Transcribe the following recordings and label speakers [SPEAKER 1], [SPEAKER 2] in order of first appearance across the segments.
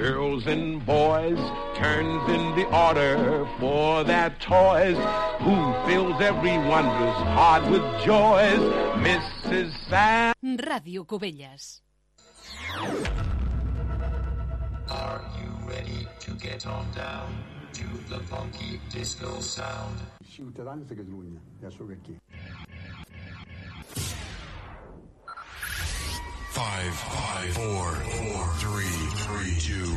[SPEAKER 1] girls and boys, turns in the order for their toys, who fills everyone's heart with joys, Mrs. Sam.
[SPEAKER 2] Ràdio Cubelles.
[SPEAKER 3] Are you ready to get on down to the funky disco sound?
[SPEAKER 4] Ciutadans de Catalunya, ja sóc aquí.
[SPEAKER 5] Five, five, four, four, three, three, two,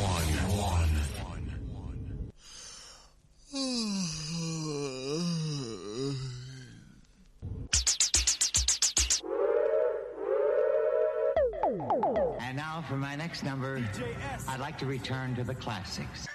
[SPEAKER 5] one, one.
[SPEAKER 6] And now for my next number, I'd like to return to the classics.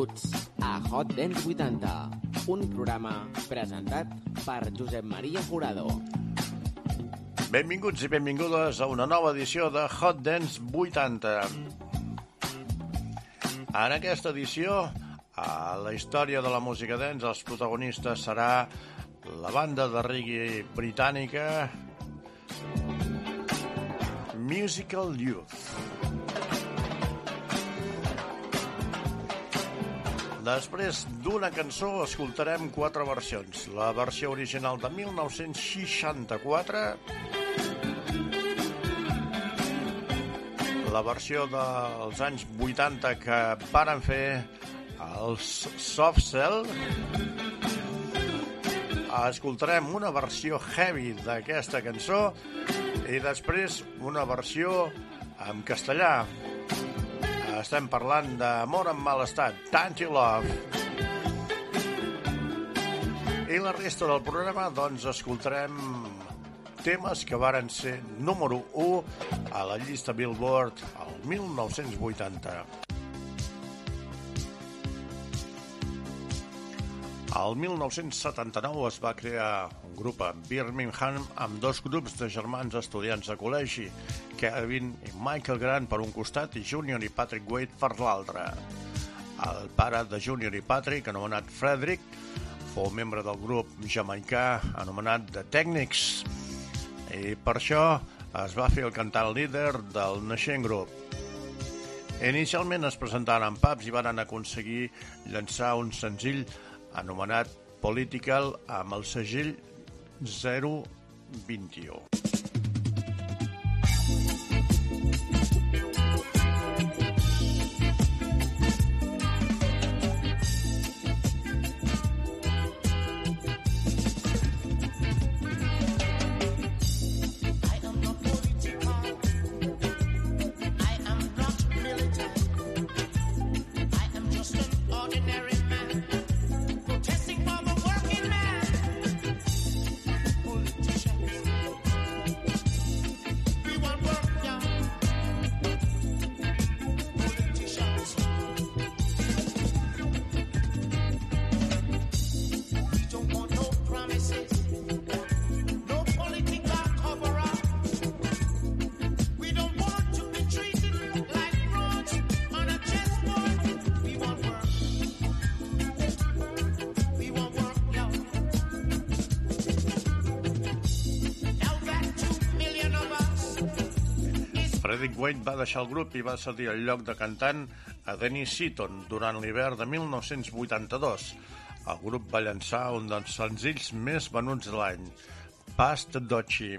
[SPEAKER 7] Benvinguts a Hot Dance 80, un programa presentat per Josep Maria Jurado.
[SPEAKER 8] Benvinguts i benvingudes a una nova edició de Hot Dance 80. En aquesta edició, a la història de la música dance, els protagonistes serà la banda de reggae britànica Musical Youth. Després d'una cançó escoltarem quatre versions. La versió original de 1964, la versió dels anys 80 que varen fer els Soft Cell, escoltarem una versió heavy d'aquesta cançó i després una versió en castellà estem parlant d'amor en mal estat, Tanty Love. I la resta del programa, doncs, escoltarem temes que varen ser número 1 a la llista Billboard el 1980. El 1979 es va crear un grup a Birmingham amb dos grups de germans estudiants de col·legi, Kevin i Michael Grant per un costat i Junior i Patrick Wade per l'altre. El pare de Junior i Patrick, anomenat Frederick, fou membre del grup jamaicà anomenat The Technics i per això es va fer el cantant líder del naixent grup. Inicialment es presentaren en pubs i van aconseguir llançar un senzill anomenat Political amb el segell 021. Wade va deixar el grup i va cedir el lloc de cantant a Dennis Seaton durant l'hivern de 1982. El grup va llançar un dels senzills més venuts de l'any, Past Dochi.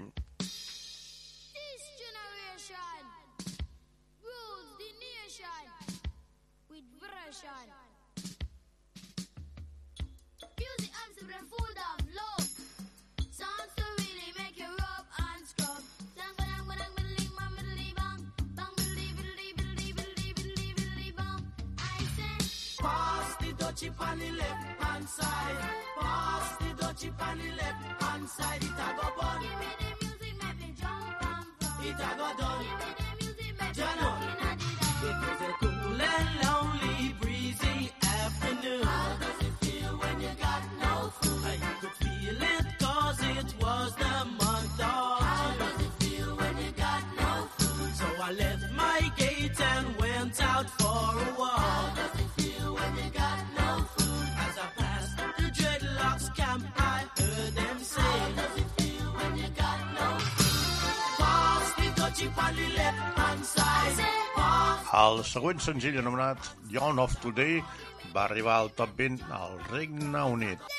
[SPEAKER 9] Dutchie on the left hand side. Pass the dutchie on the left hand side. It a go bun.
[SPEAKER 10] give me the music, make me jump and.
[SPEAKER 9] It a go done.
[SPEAKER 10] Give me the music, make me rockin' at.
[SPEAKER 9] It was a cool and lonely, breezy afternoon.
[SPEAKER 10] How does it feel when you got no food?
[SPEAKER 9] I could feel it El següent senzill anomenat Young of Today va arribar al top 20 al Regne Unit.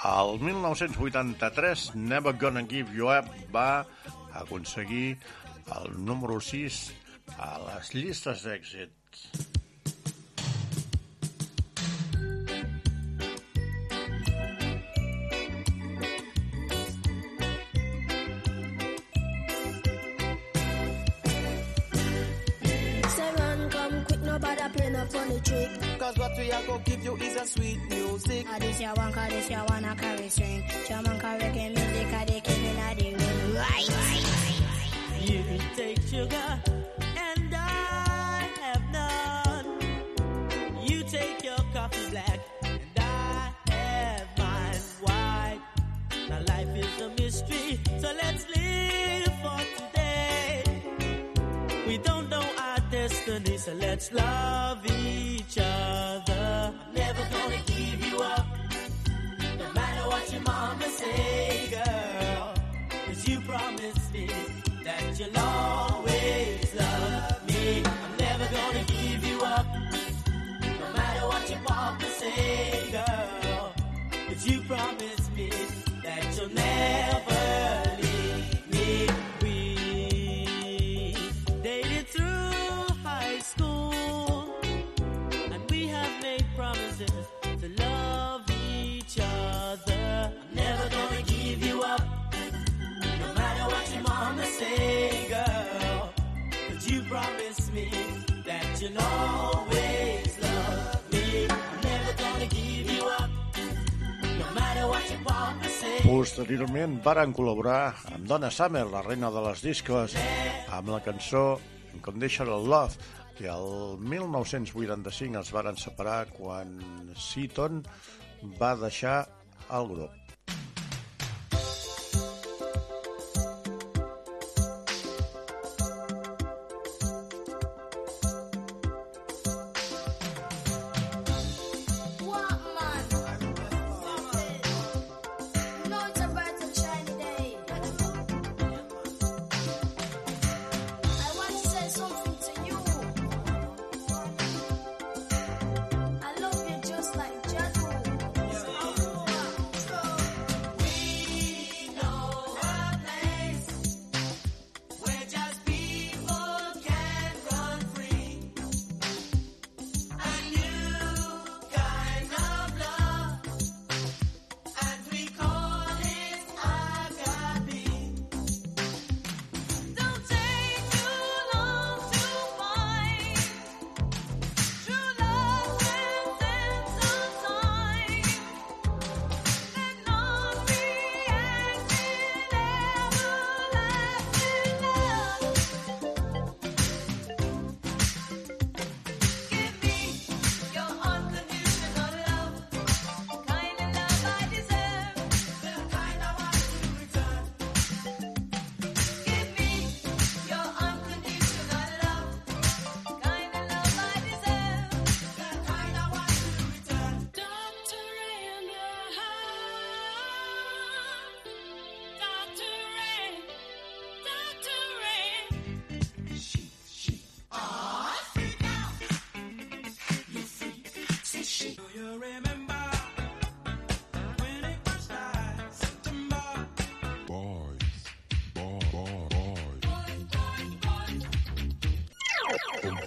[SPEAKER 9] El 1983, Never Gonna Give You Up va aconseguir el número 6 a les llistes d'èxit Posteriorment varen col·laborar amb Donna Summer, la reina de les discos, amb la cançó Unconditional Love, que el 1985 es varen separar quan Seaton va deixar el grup.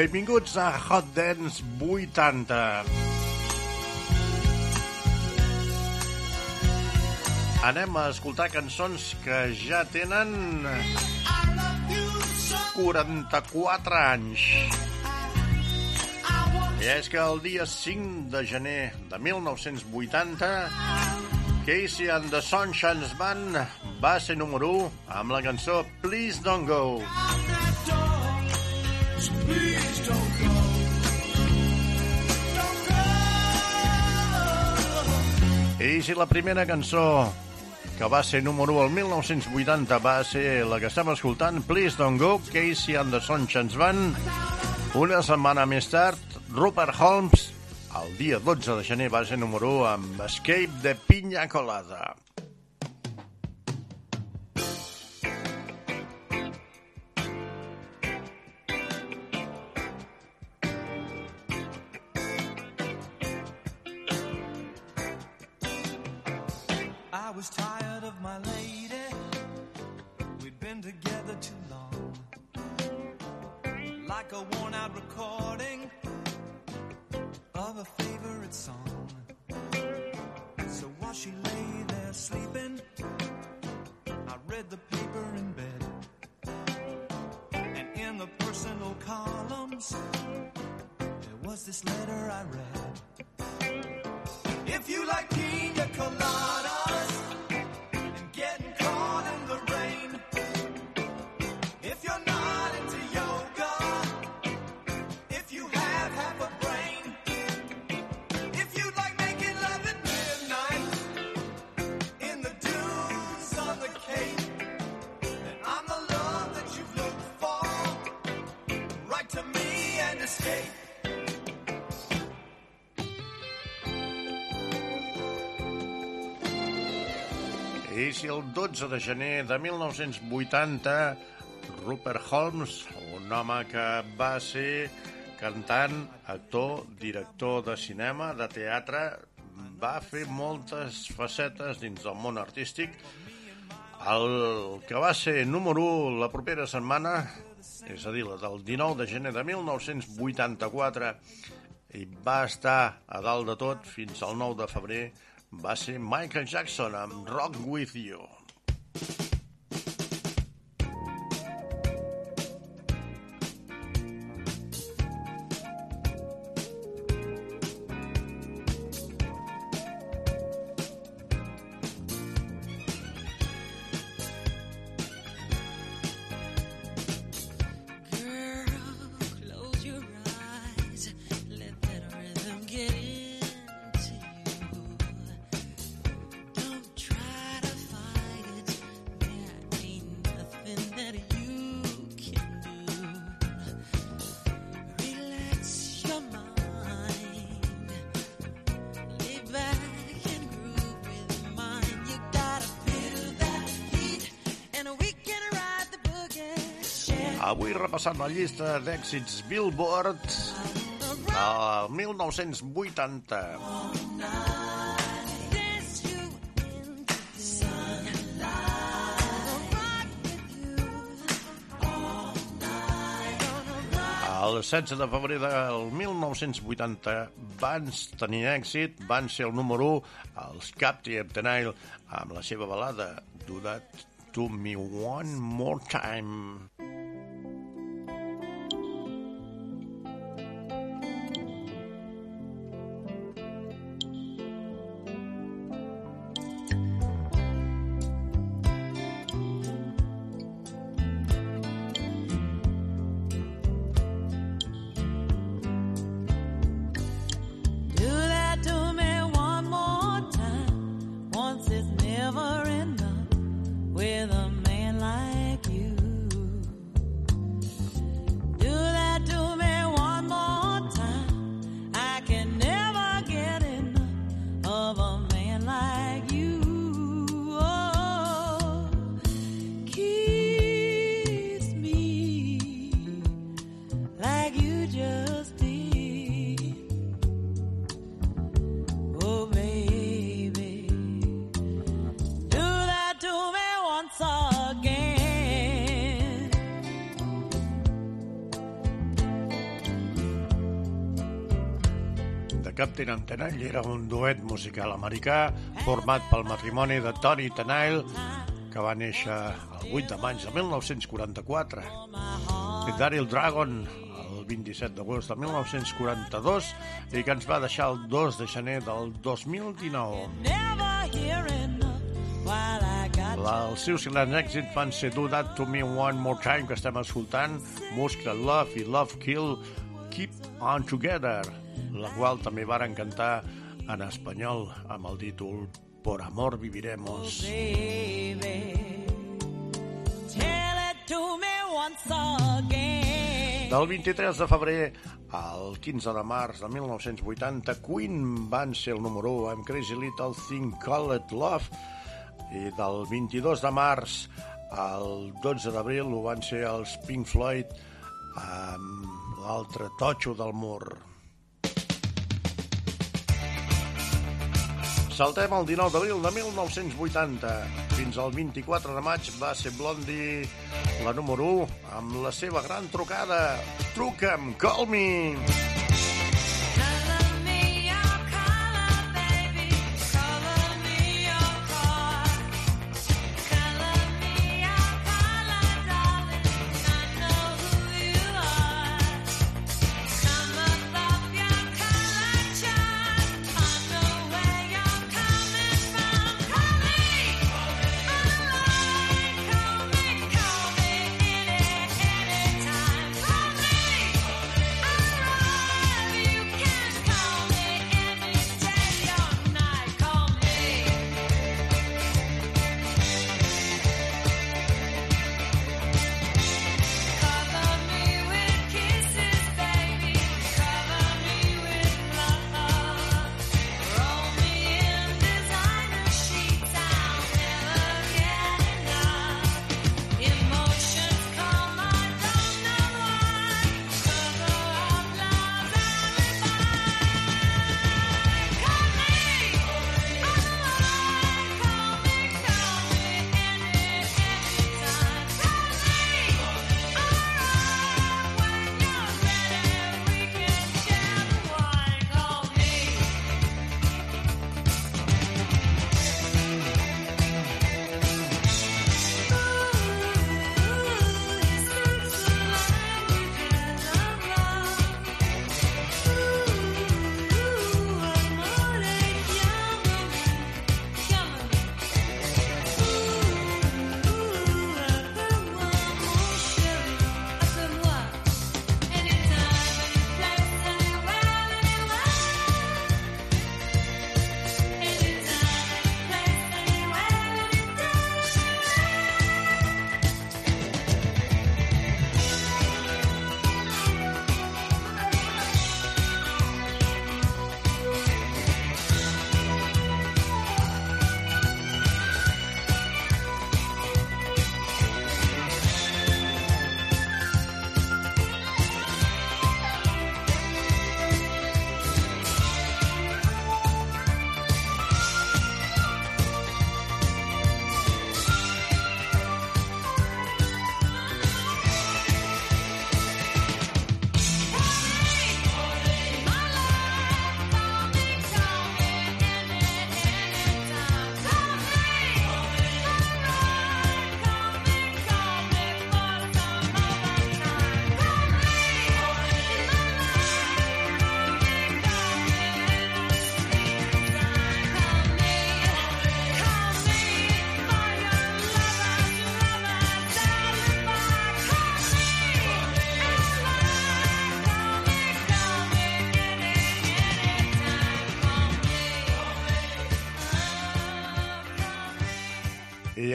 [SPEAKER 8] Benvinguts a Hot Dance 80. Anem a escoltar cançons que ja tenen 44 anys. I és que el dia 5 de gener de 1980 Casey and the Sunshines Band va ser número 1 amb la cançó Please Don't Go.
[SPEAKER 9] Please don't go.
[SPEAKER 8] I si la primera cançó que va ser número 1 el 1980 va ser la que estem escoltant, Please Don't Go, Casey and the Sunshines Band, una setmana més tard, Rupert Holmes, el dia 12 de gener va ser número 1 amb Escape de Piña Colada.
[SPEAKER 9] I
[SPEAKER 8] si el 12 de gener de 1980 Rupert Holmes, un home que va ser cantant, actor, director de cinema, de teatre, va fer moltes facetes dins del món artístic. El que va ser número 1 la propera setmana, és a dir, la del 19 de gener de 1984, i va estar a dalt de tot fins al 9 de febrer, va ser Michael Jackson amb Rock With You. Repassant la llista d'èxits Billboard del 1980. El 16 de febrer del 1980 van tenir èxit, van ser el número 1 els Captain of the Nile amb la seva balada Do That To Me One More Time. Captain and Tenile era un duet musical americà format pel matrimoni de Tony Tenile, que va néixer el 8 de maig de 1944, i Daryl Dragon el 27 d'agost de 1942 i que ens va deixar el 2 de gener del 2019.
[SPEAKER 9] Never hear enough while I got
[SPEAKER 8] La, els seus grans èxits van ser Do That To Me One More Time, que estem escoltant, Muscle Love i Love Kill, Keep On Together, la qual també varen cantar en espanyol amb el títol Por Amor Viviremos.
[SPEAKER 9] baby. Tell it to me once again.
[SPEAKER 8] Del 23 de febrer al 15 de març de 1980, Queen van ser el número 1 amb Crazy Little Thing Called Love i del 22 de març al 12 d'abril ho van ser els Pink Floyd amb l'altre totxo del mur. Saltem el 19 d'abril de 1980. Fins al 24 de maig va ser Blondie la número 1 amb la seva gran trucada Truca'm, call me!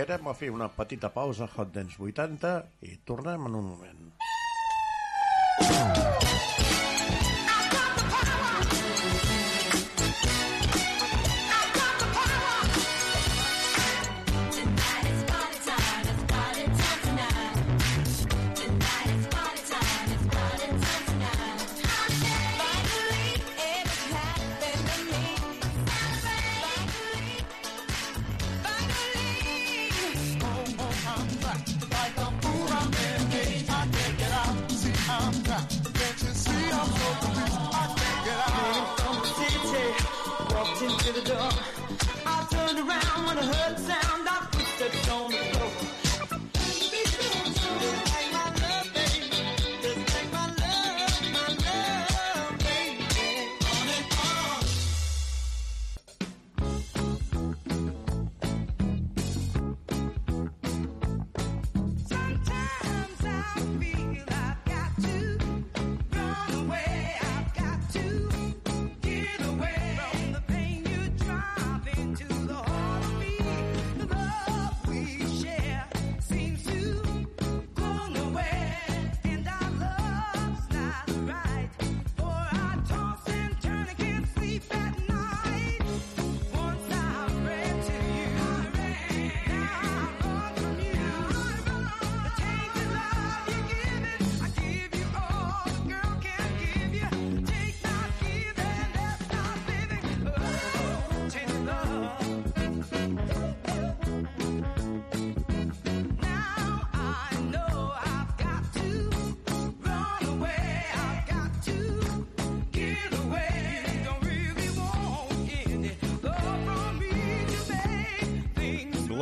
[SPEAKER 8] Anem a fer una petita pausa a Hot Dance 80 i tornem en un moment.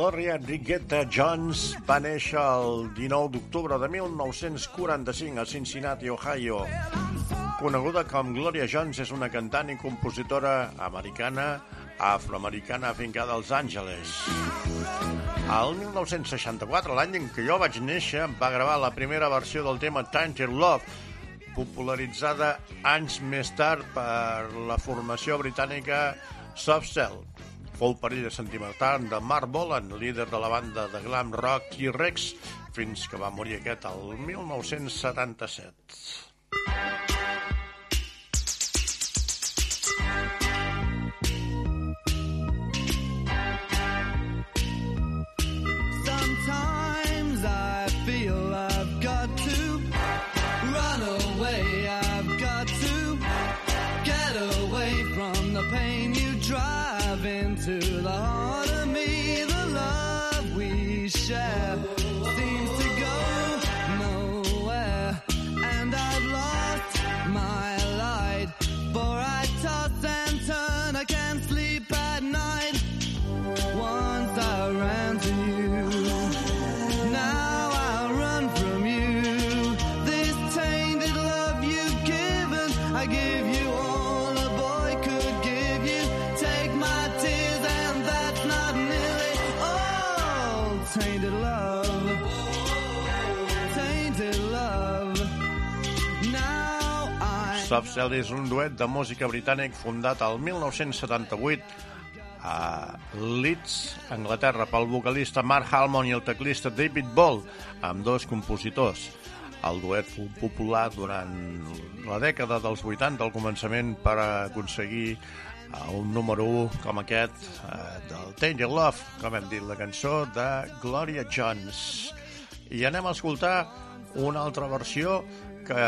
[SPEAKER 8] Gloria Enriqueta Jones va néixer el 19 d'octubre de 1945 a Cincinnati, Ohio. Coneguda com Gloria Jones, és una cantant i compositora americana afroamericana afincada als Àngeles. Al 1964, l'any en què jo vaig néixer, va gravar la primera versió del tema Tainted Love, popularitzada anys més tard per la formació britànica Soft Cell. Fou parella sentimental de Mark Bolan, líder de la banda de glam rock T-Rex, fins que va morir aquest el 1977.
[SPEAKER 9] I.
[SPEAKER 8] Soft Cell és un duet de música britànic fundat al 1978 a Leeds, Anglaterra, pel vocalista Mark Halmon i el teclista David Ball, amb dos compositors. El duet fou popular durant la dècada dels 80 al començament per aconseguir eh, un número 1 com aquest eh, del Tanger Love, com hem dit, la cançó de Gloria Jones. I anem a escoltar una altra versió que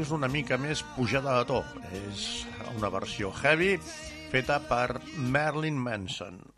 [SPEAKER 8] és una mica més pujada de to. És una versió heavy feta per Marilyn Manson.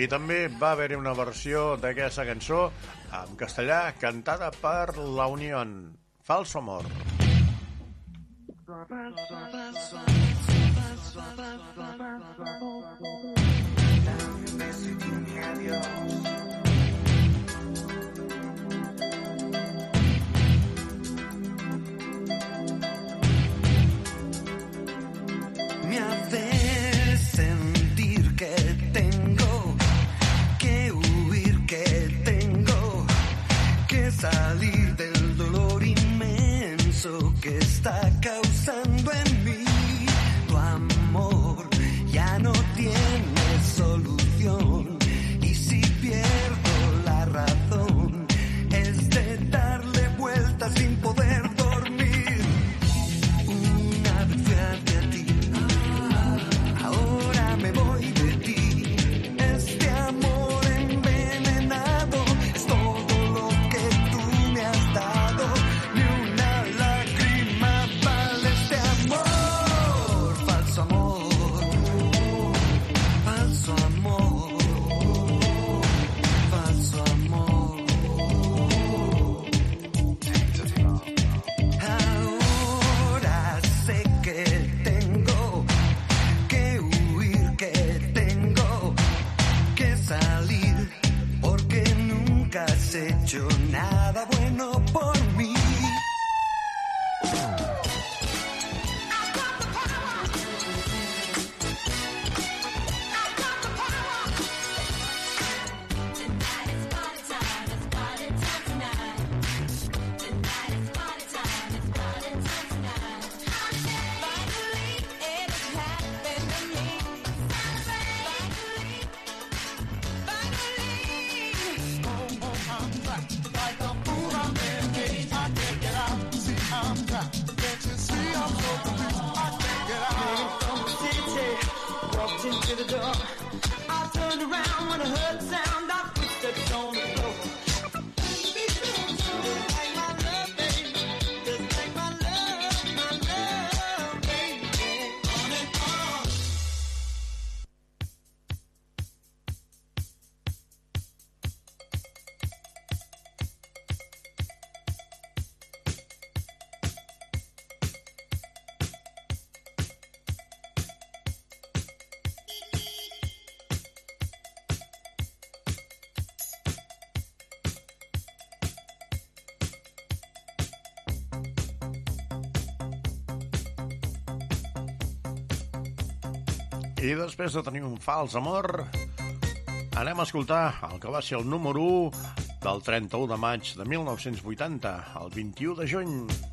[SPEAKER 8] I també va haver-hi una versió d'aquesta cançó en castellà cantada per La Unión,
[SPEAKER 11] Falso Amor. Falso Amor.
[SPEAKER 9] I
[SPEAKER 8] després de tenir un fals amor, anem a escoltar el que va ser el número 1 del 31 de maig de 1980 el 21 de juny.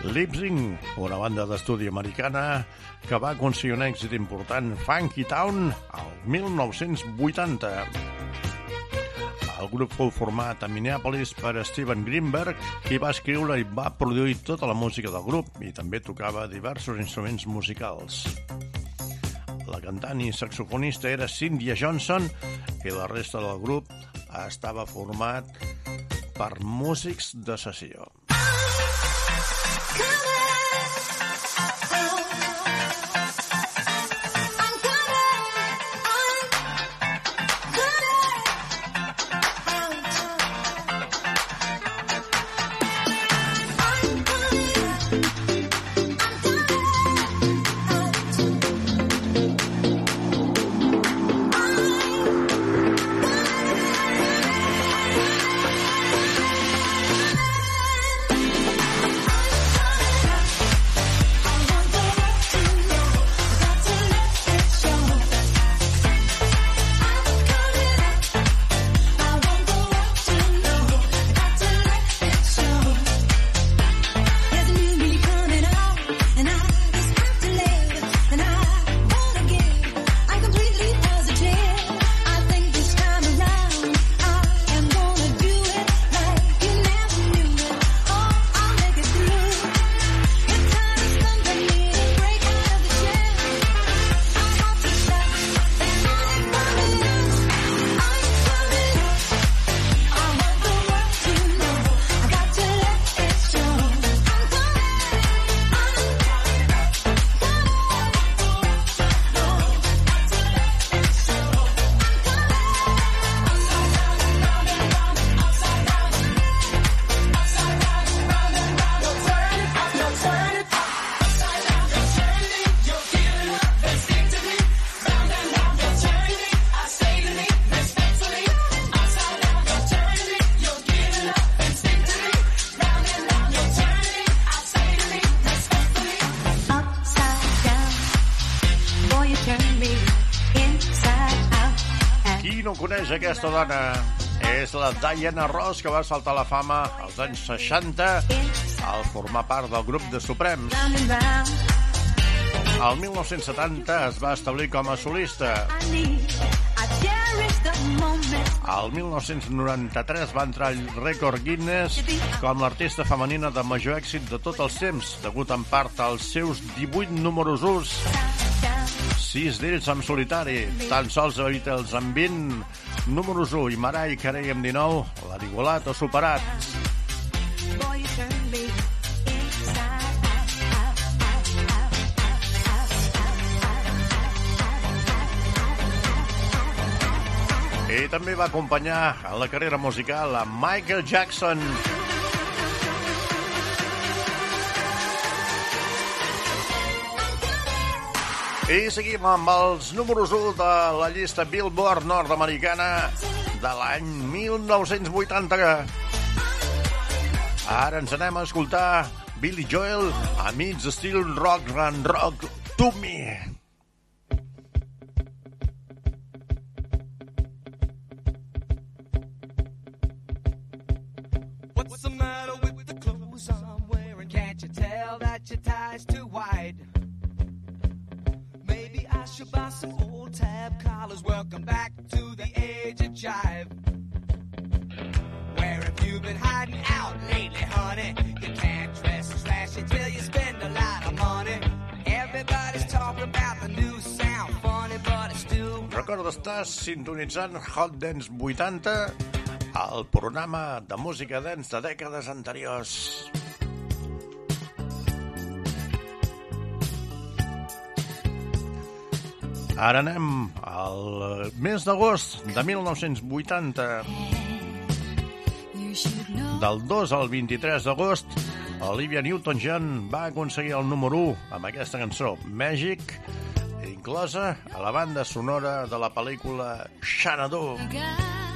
[SPEAKER 8] Lipsing, una banda d'estudi americana que va aconseguir un èxit important, Funky Town, al 1980. El grup fou format a Minneapolis per Steven Greenberg, qui va escriure i va produir tota la música del grup i també tocava diversos instruments musicals. La cantant i saxofonista era Cynthia Johnson i la resta del grup estava format per músics de sessió. Aquesta dona? És la Diana Ross, que va saltar la fama als anys 60 al formar part del grup de Suprems. El 1970 es va establir com a solista. El 1993 va entrar al rècord Guinness com l'artista femenina de major èxit de tots els temps, degut en part als seus 18 números 1 sis d'ells en solitari, tan sols a Beatles amb 20, números 1 i Mariah Carey amb 19, l'han igualat o superat. I també va acompanyar a la carrera musical a Michael Jackson. I seguim amb els números 1 de la llista Billboard nord-americana de l'any 1980. Ara ens anem a escoltar Billy Joel a mig estil rock and rock to me.
[SPEAKER 12] Should buy some old tab collars. Welcome back to the age of jive. Where have you been hiding out lately, honey? You can't dress as flashy till you spend a lot of money. Everybody's talking about the new sound, funny, but it's still
[SPEAKER 8] Recorda, estàs sintonitzant Hot Dance 80, el programa de música dance de dècades anteriors. Ara anem al mes d'agost de 1980. Del 2 al 23 d'agost, Olivia Newton-John va aconseguir el número 1 amb aquesta cançó, Magic, inclosa a la banda sonora de la pel·lícula Xanadu.
[SPEAKER 10] Start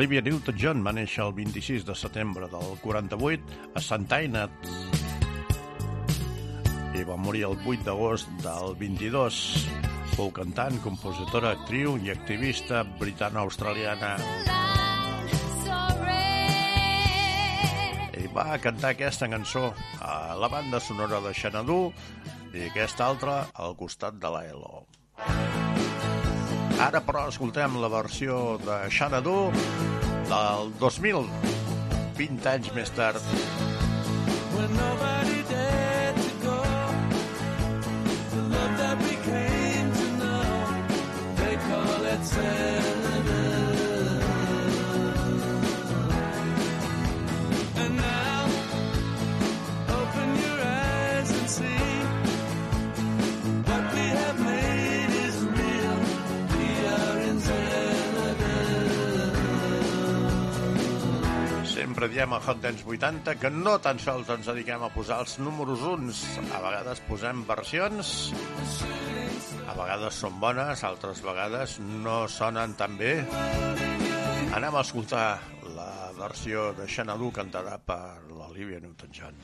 [SPEAKER 10] Olivia Newton-John va néixer el 26 de setembre del 48 a St. Inat i va morir el 8 d'agost del 22. Fou cantant, compositora, actriu i activista britano-australiana. I va cantar aquesta cançó a la banda sonora de Xanadu i aquesta altra al costat de la Elo. Ara, però, escoltem la versió de Xanadu del 2000, 20 anys més tard.
[SPEAKER 13] When nobody
[SPEAKER 10] Sempre diem a Hot Dance 80 que no tan sols ens dediquem a posar els números uns. A vegades posem versions, a vegades són bones, altres vegades no sonen tan bé. Anem a escoltar la versió de Xanadu cantada per l'Olivia Newton-John.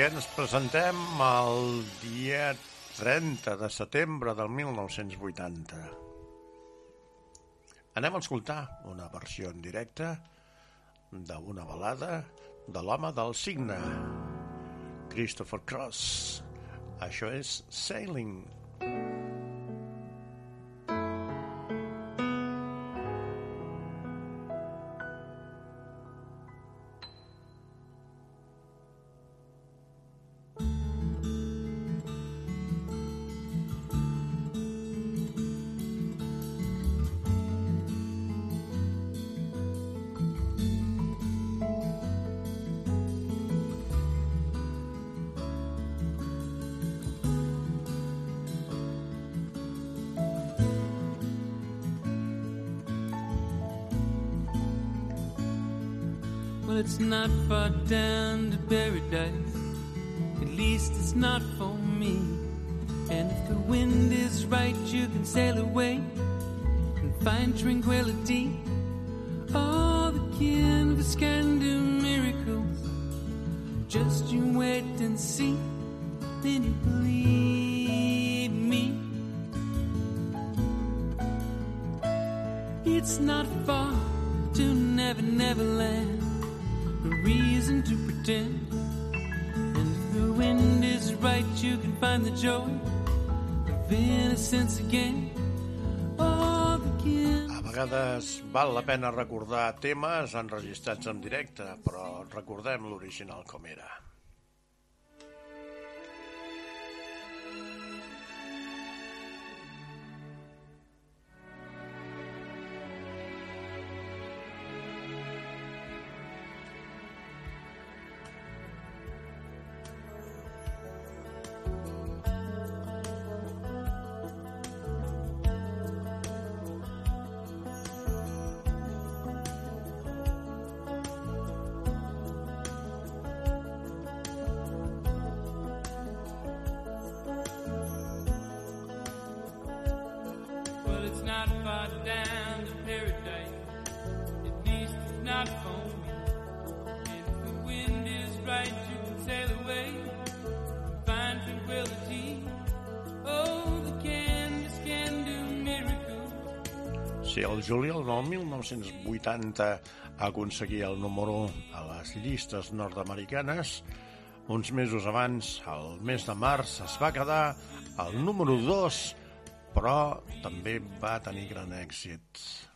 [SPEAKER 10] I ens presentem el dia 30 de setembre del 1980. Anem a escoltar una versió en directe d'una balada de l'home del signe, Christopher Cross. Això és Sailing.
[SPEAKER 14] And find
[SPEAKER 8] val la pena recordar temes enregistrats en directe, però recordem l'original com era. El juliol del 1980 aconseguia el número 1 a les llistes nord-americanes, uns mesos abans, el mes de març, es va quedar al número 2, però també va tenir gran èxit.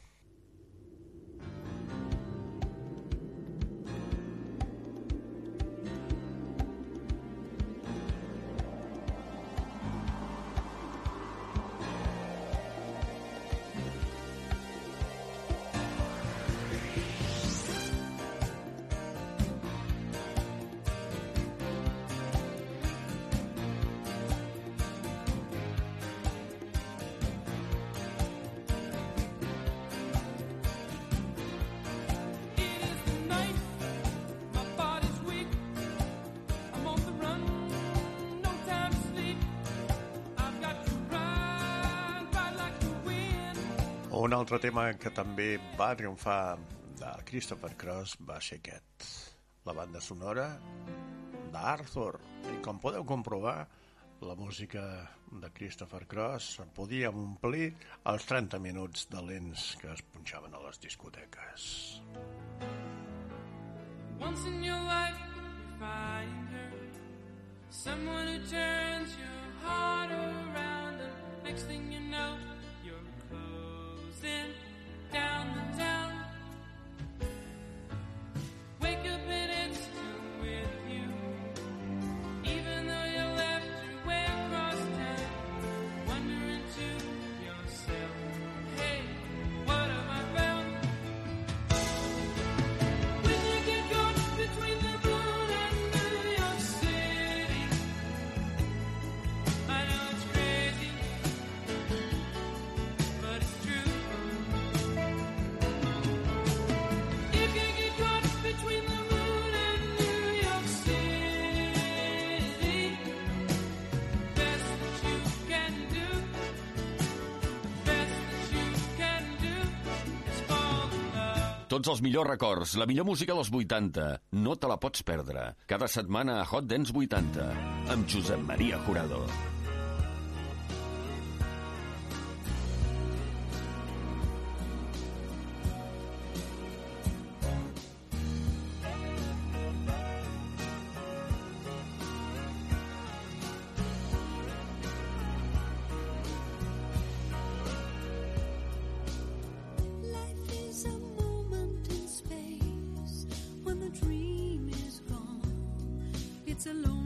[SPEAKER 8] Un altre tema que també va triomfar de Christopher Cross va ser aquest, la banda sonora d'Arthur. I com podeu comprovar, la música de Christopher Cross podia omplir els 30 minuts de lents que es punxaven a les discoteques.
[SPEAKER 14] Once in your life, you find her. Someone who turns your heart around, and next thing you know, closing down the town.
[SPEAKER 15] Tots els millors records, la millor música dels 80. No te la pots perdre. Cada setmana a Hot Dance 80, amb Josep Maria Jurado.
[SPEAKER 16] alone.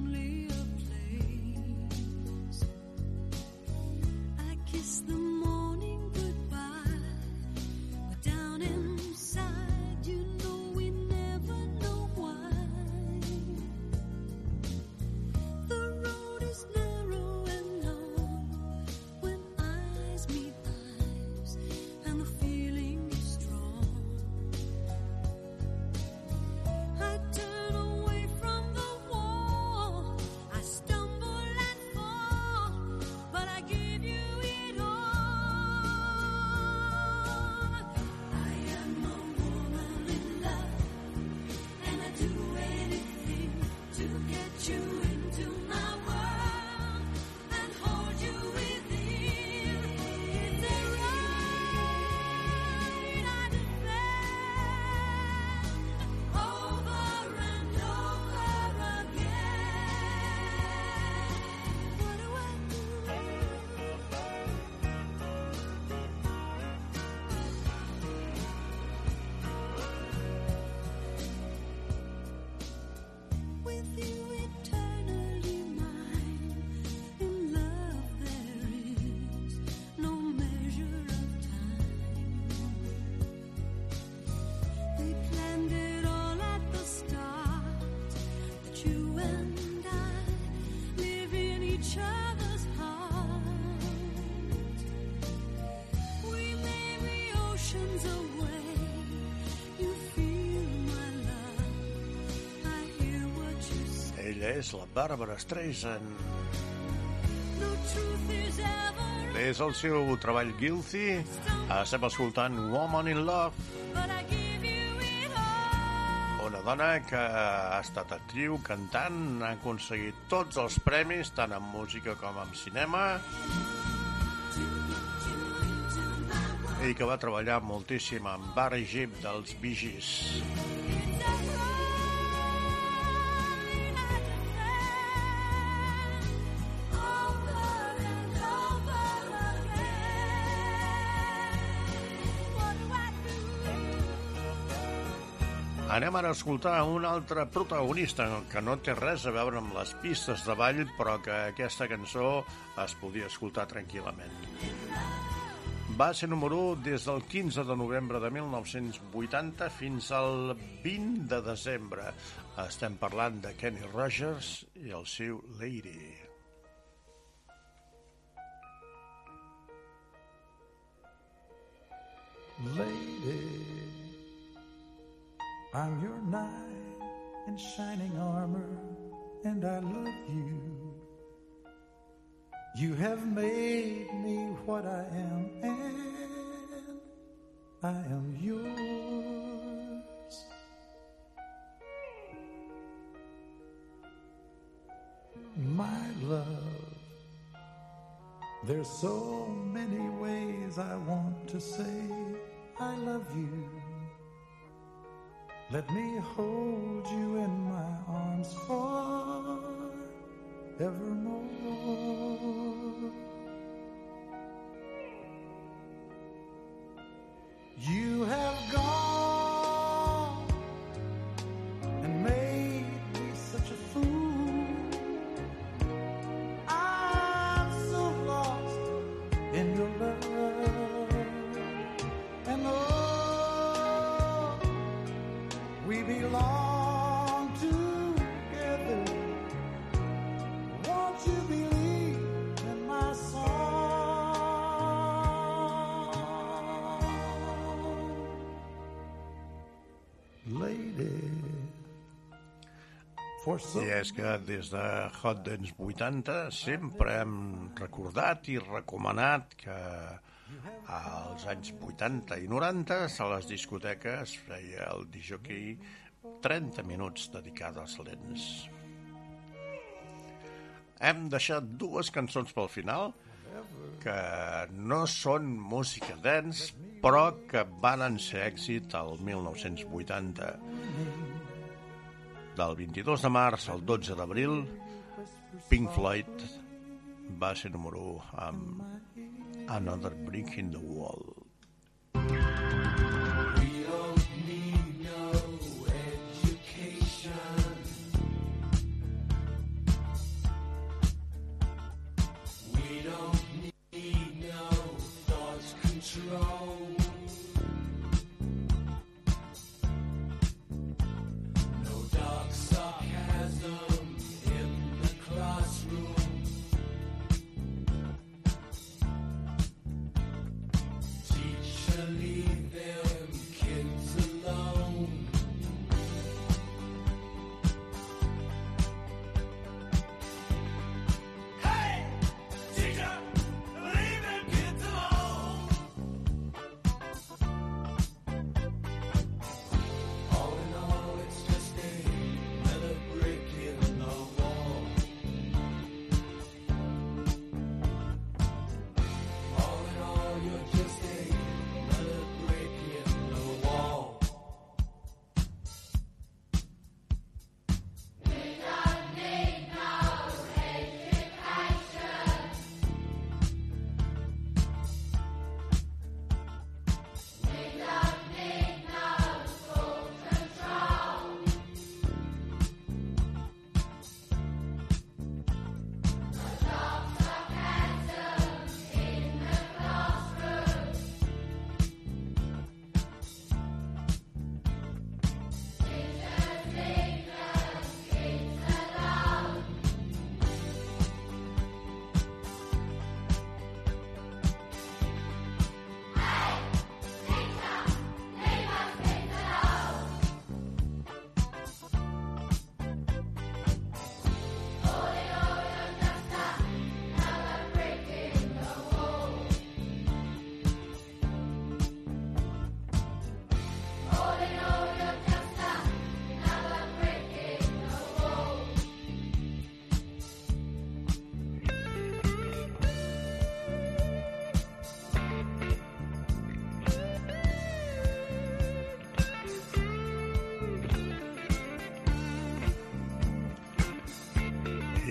[SPEAKER 8] Ella és la Barbara Streisand. Des del seu treball Guilty, estem escoltant Woman in Love, una dona que ha estat actriu, cantant, ha aconseguit tots els premis, tant en música com en cinema, i que va treballar moltíssim amb Barry Gibb dels Bee Gees. Anem ara a escoltar un altre protagonista que no té res a veure amb les pistes de ball, però que aquesta cançó es podia escoltar tranquil·lament. Va ser número 1 des del 15 de novembre de 1980 fins al 20 de desembre. Estem parlant de Kenny Rogers i el seu Lady.
[SPEAKER 17] Lady, I'm your knight in shining armor, and I love you. You have made me what I am, and I am yours. My love, there's so many ways I want to say I love you. Let me hold you in my arms forevermore. You have gone
[SPEAKER 8] I és que des de Hot Dance 80 sempre hem recordat i recomanat que als anys 80 i 90 a les discoteques feia el disjockey 30 minuts dedicades als lents. Hem deixat dues cançons pel final que no són música dance, però que van ser èxit al 1980. Del 22 de març al 12 d'abril, Pink Floyd va ser número 1 amb Another Brick in the Wall.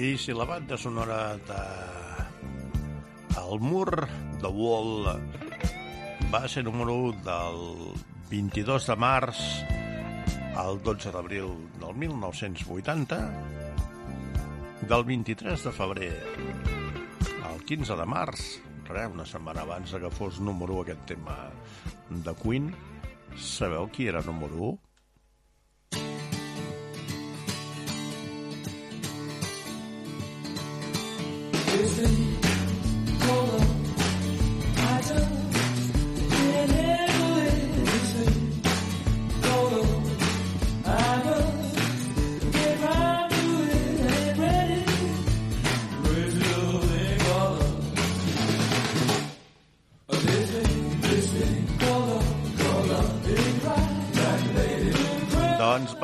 [SPEAKER 8] I si la banda sonora de El mur de Wall va ser número 1 del 22 de març al 12 d'abril del 1980, del 23 de febrer al 15 de març, res, una setmana abans que fos número 1 aquest tema de Queen, sabeu qui era número 1?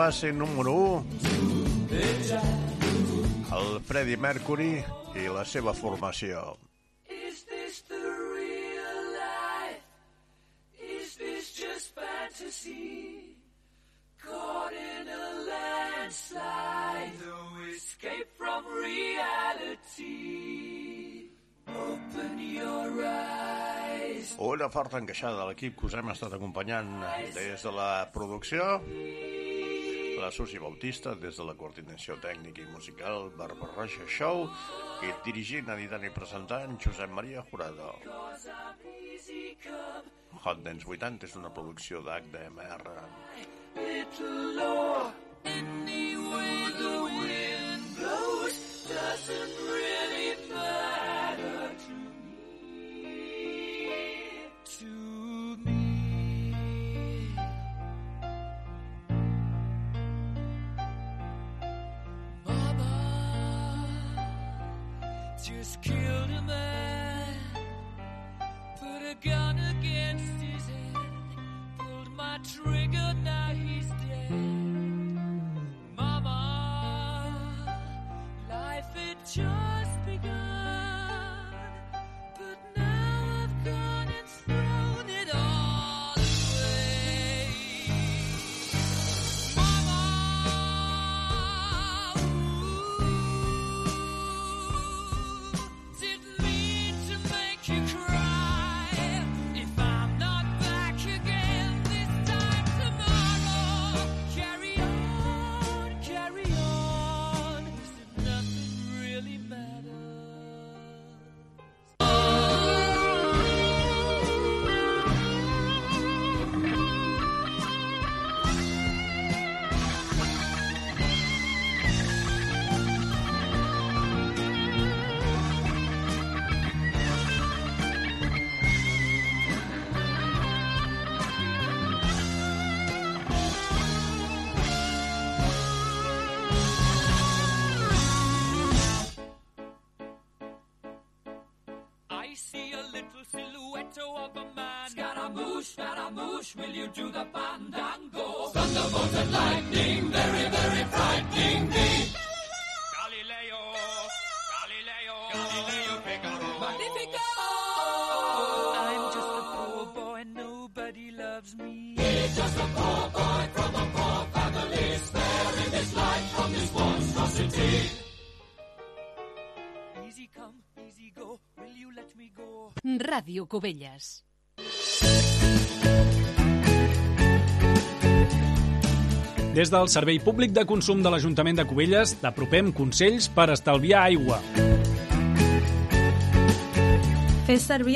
[SPEAKER 8] Va ser número 1 el Freddie Mercury i la seva formació.
[SPEAKER 14] Is this the real life? Is this just fantasy? Caught in a landslide, no escape from reality. Open your eyes.
[SPEAKER 8] Una forta encaixada de l'equip que us hem estat acompanyant des de la producció, la Susi Bautista, des de la coordinació tècnica i musical, Barbara Roja Show, i dirigint, editant i presentant, Josep Maria Jurado. Hot Dance 80 és una producció d'HDMR.
[SPEAKER 14] little law. Any way the wind blows doesn't really just killed a man, put a gun against his head, pulled my trigger, Scaramouche, Scaramouche, will you do the fandango? Thunderbolt and lightning, very, very frightening me. Galileo, Galileo, Galileo Figaro. Magnifico! I'm just a poor boy, nobody loves me. He's just a poor boy from a poor family, sparing his life from this monstrosity. Easy come, easy go, will you let me go?
[SPEAKER 10] Ràdio Cubelles.
[SPEAKER 18] Des del Servei Públic de Consum de l'Ajuntament de Cubelles t'apropem consells per estalviar aigua.
[SPEAKER 19] Fes servir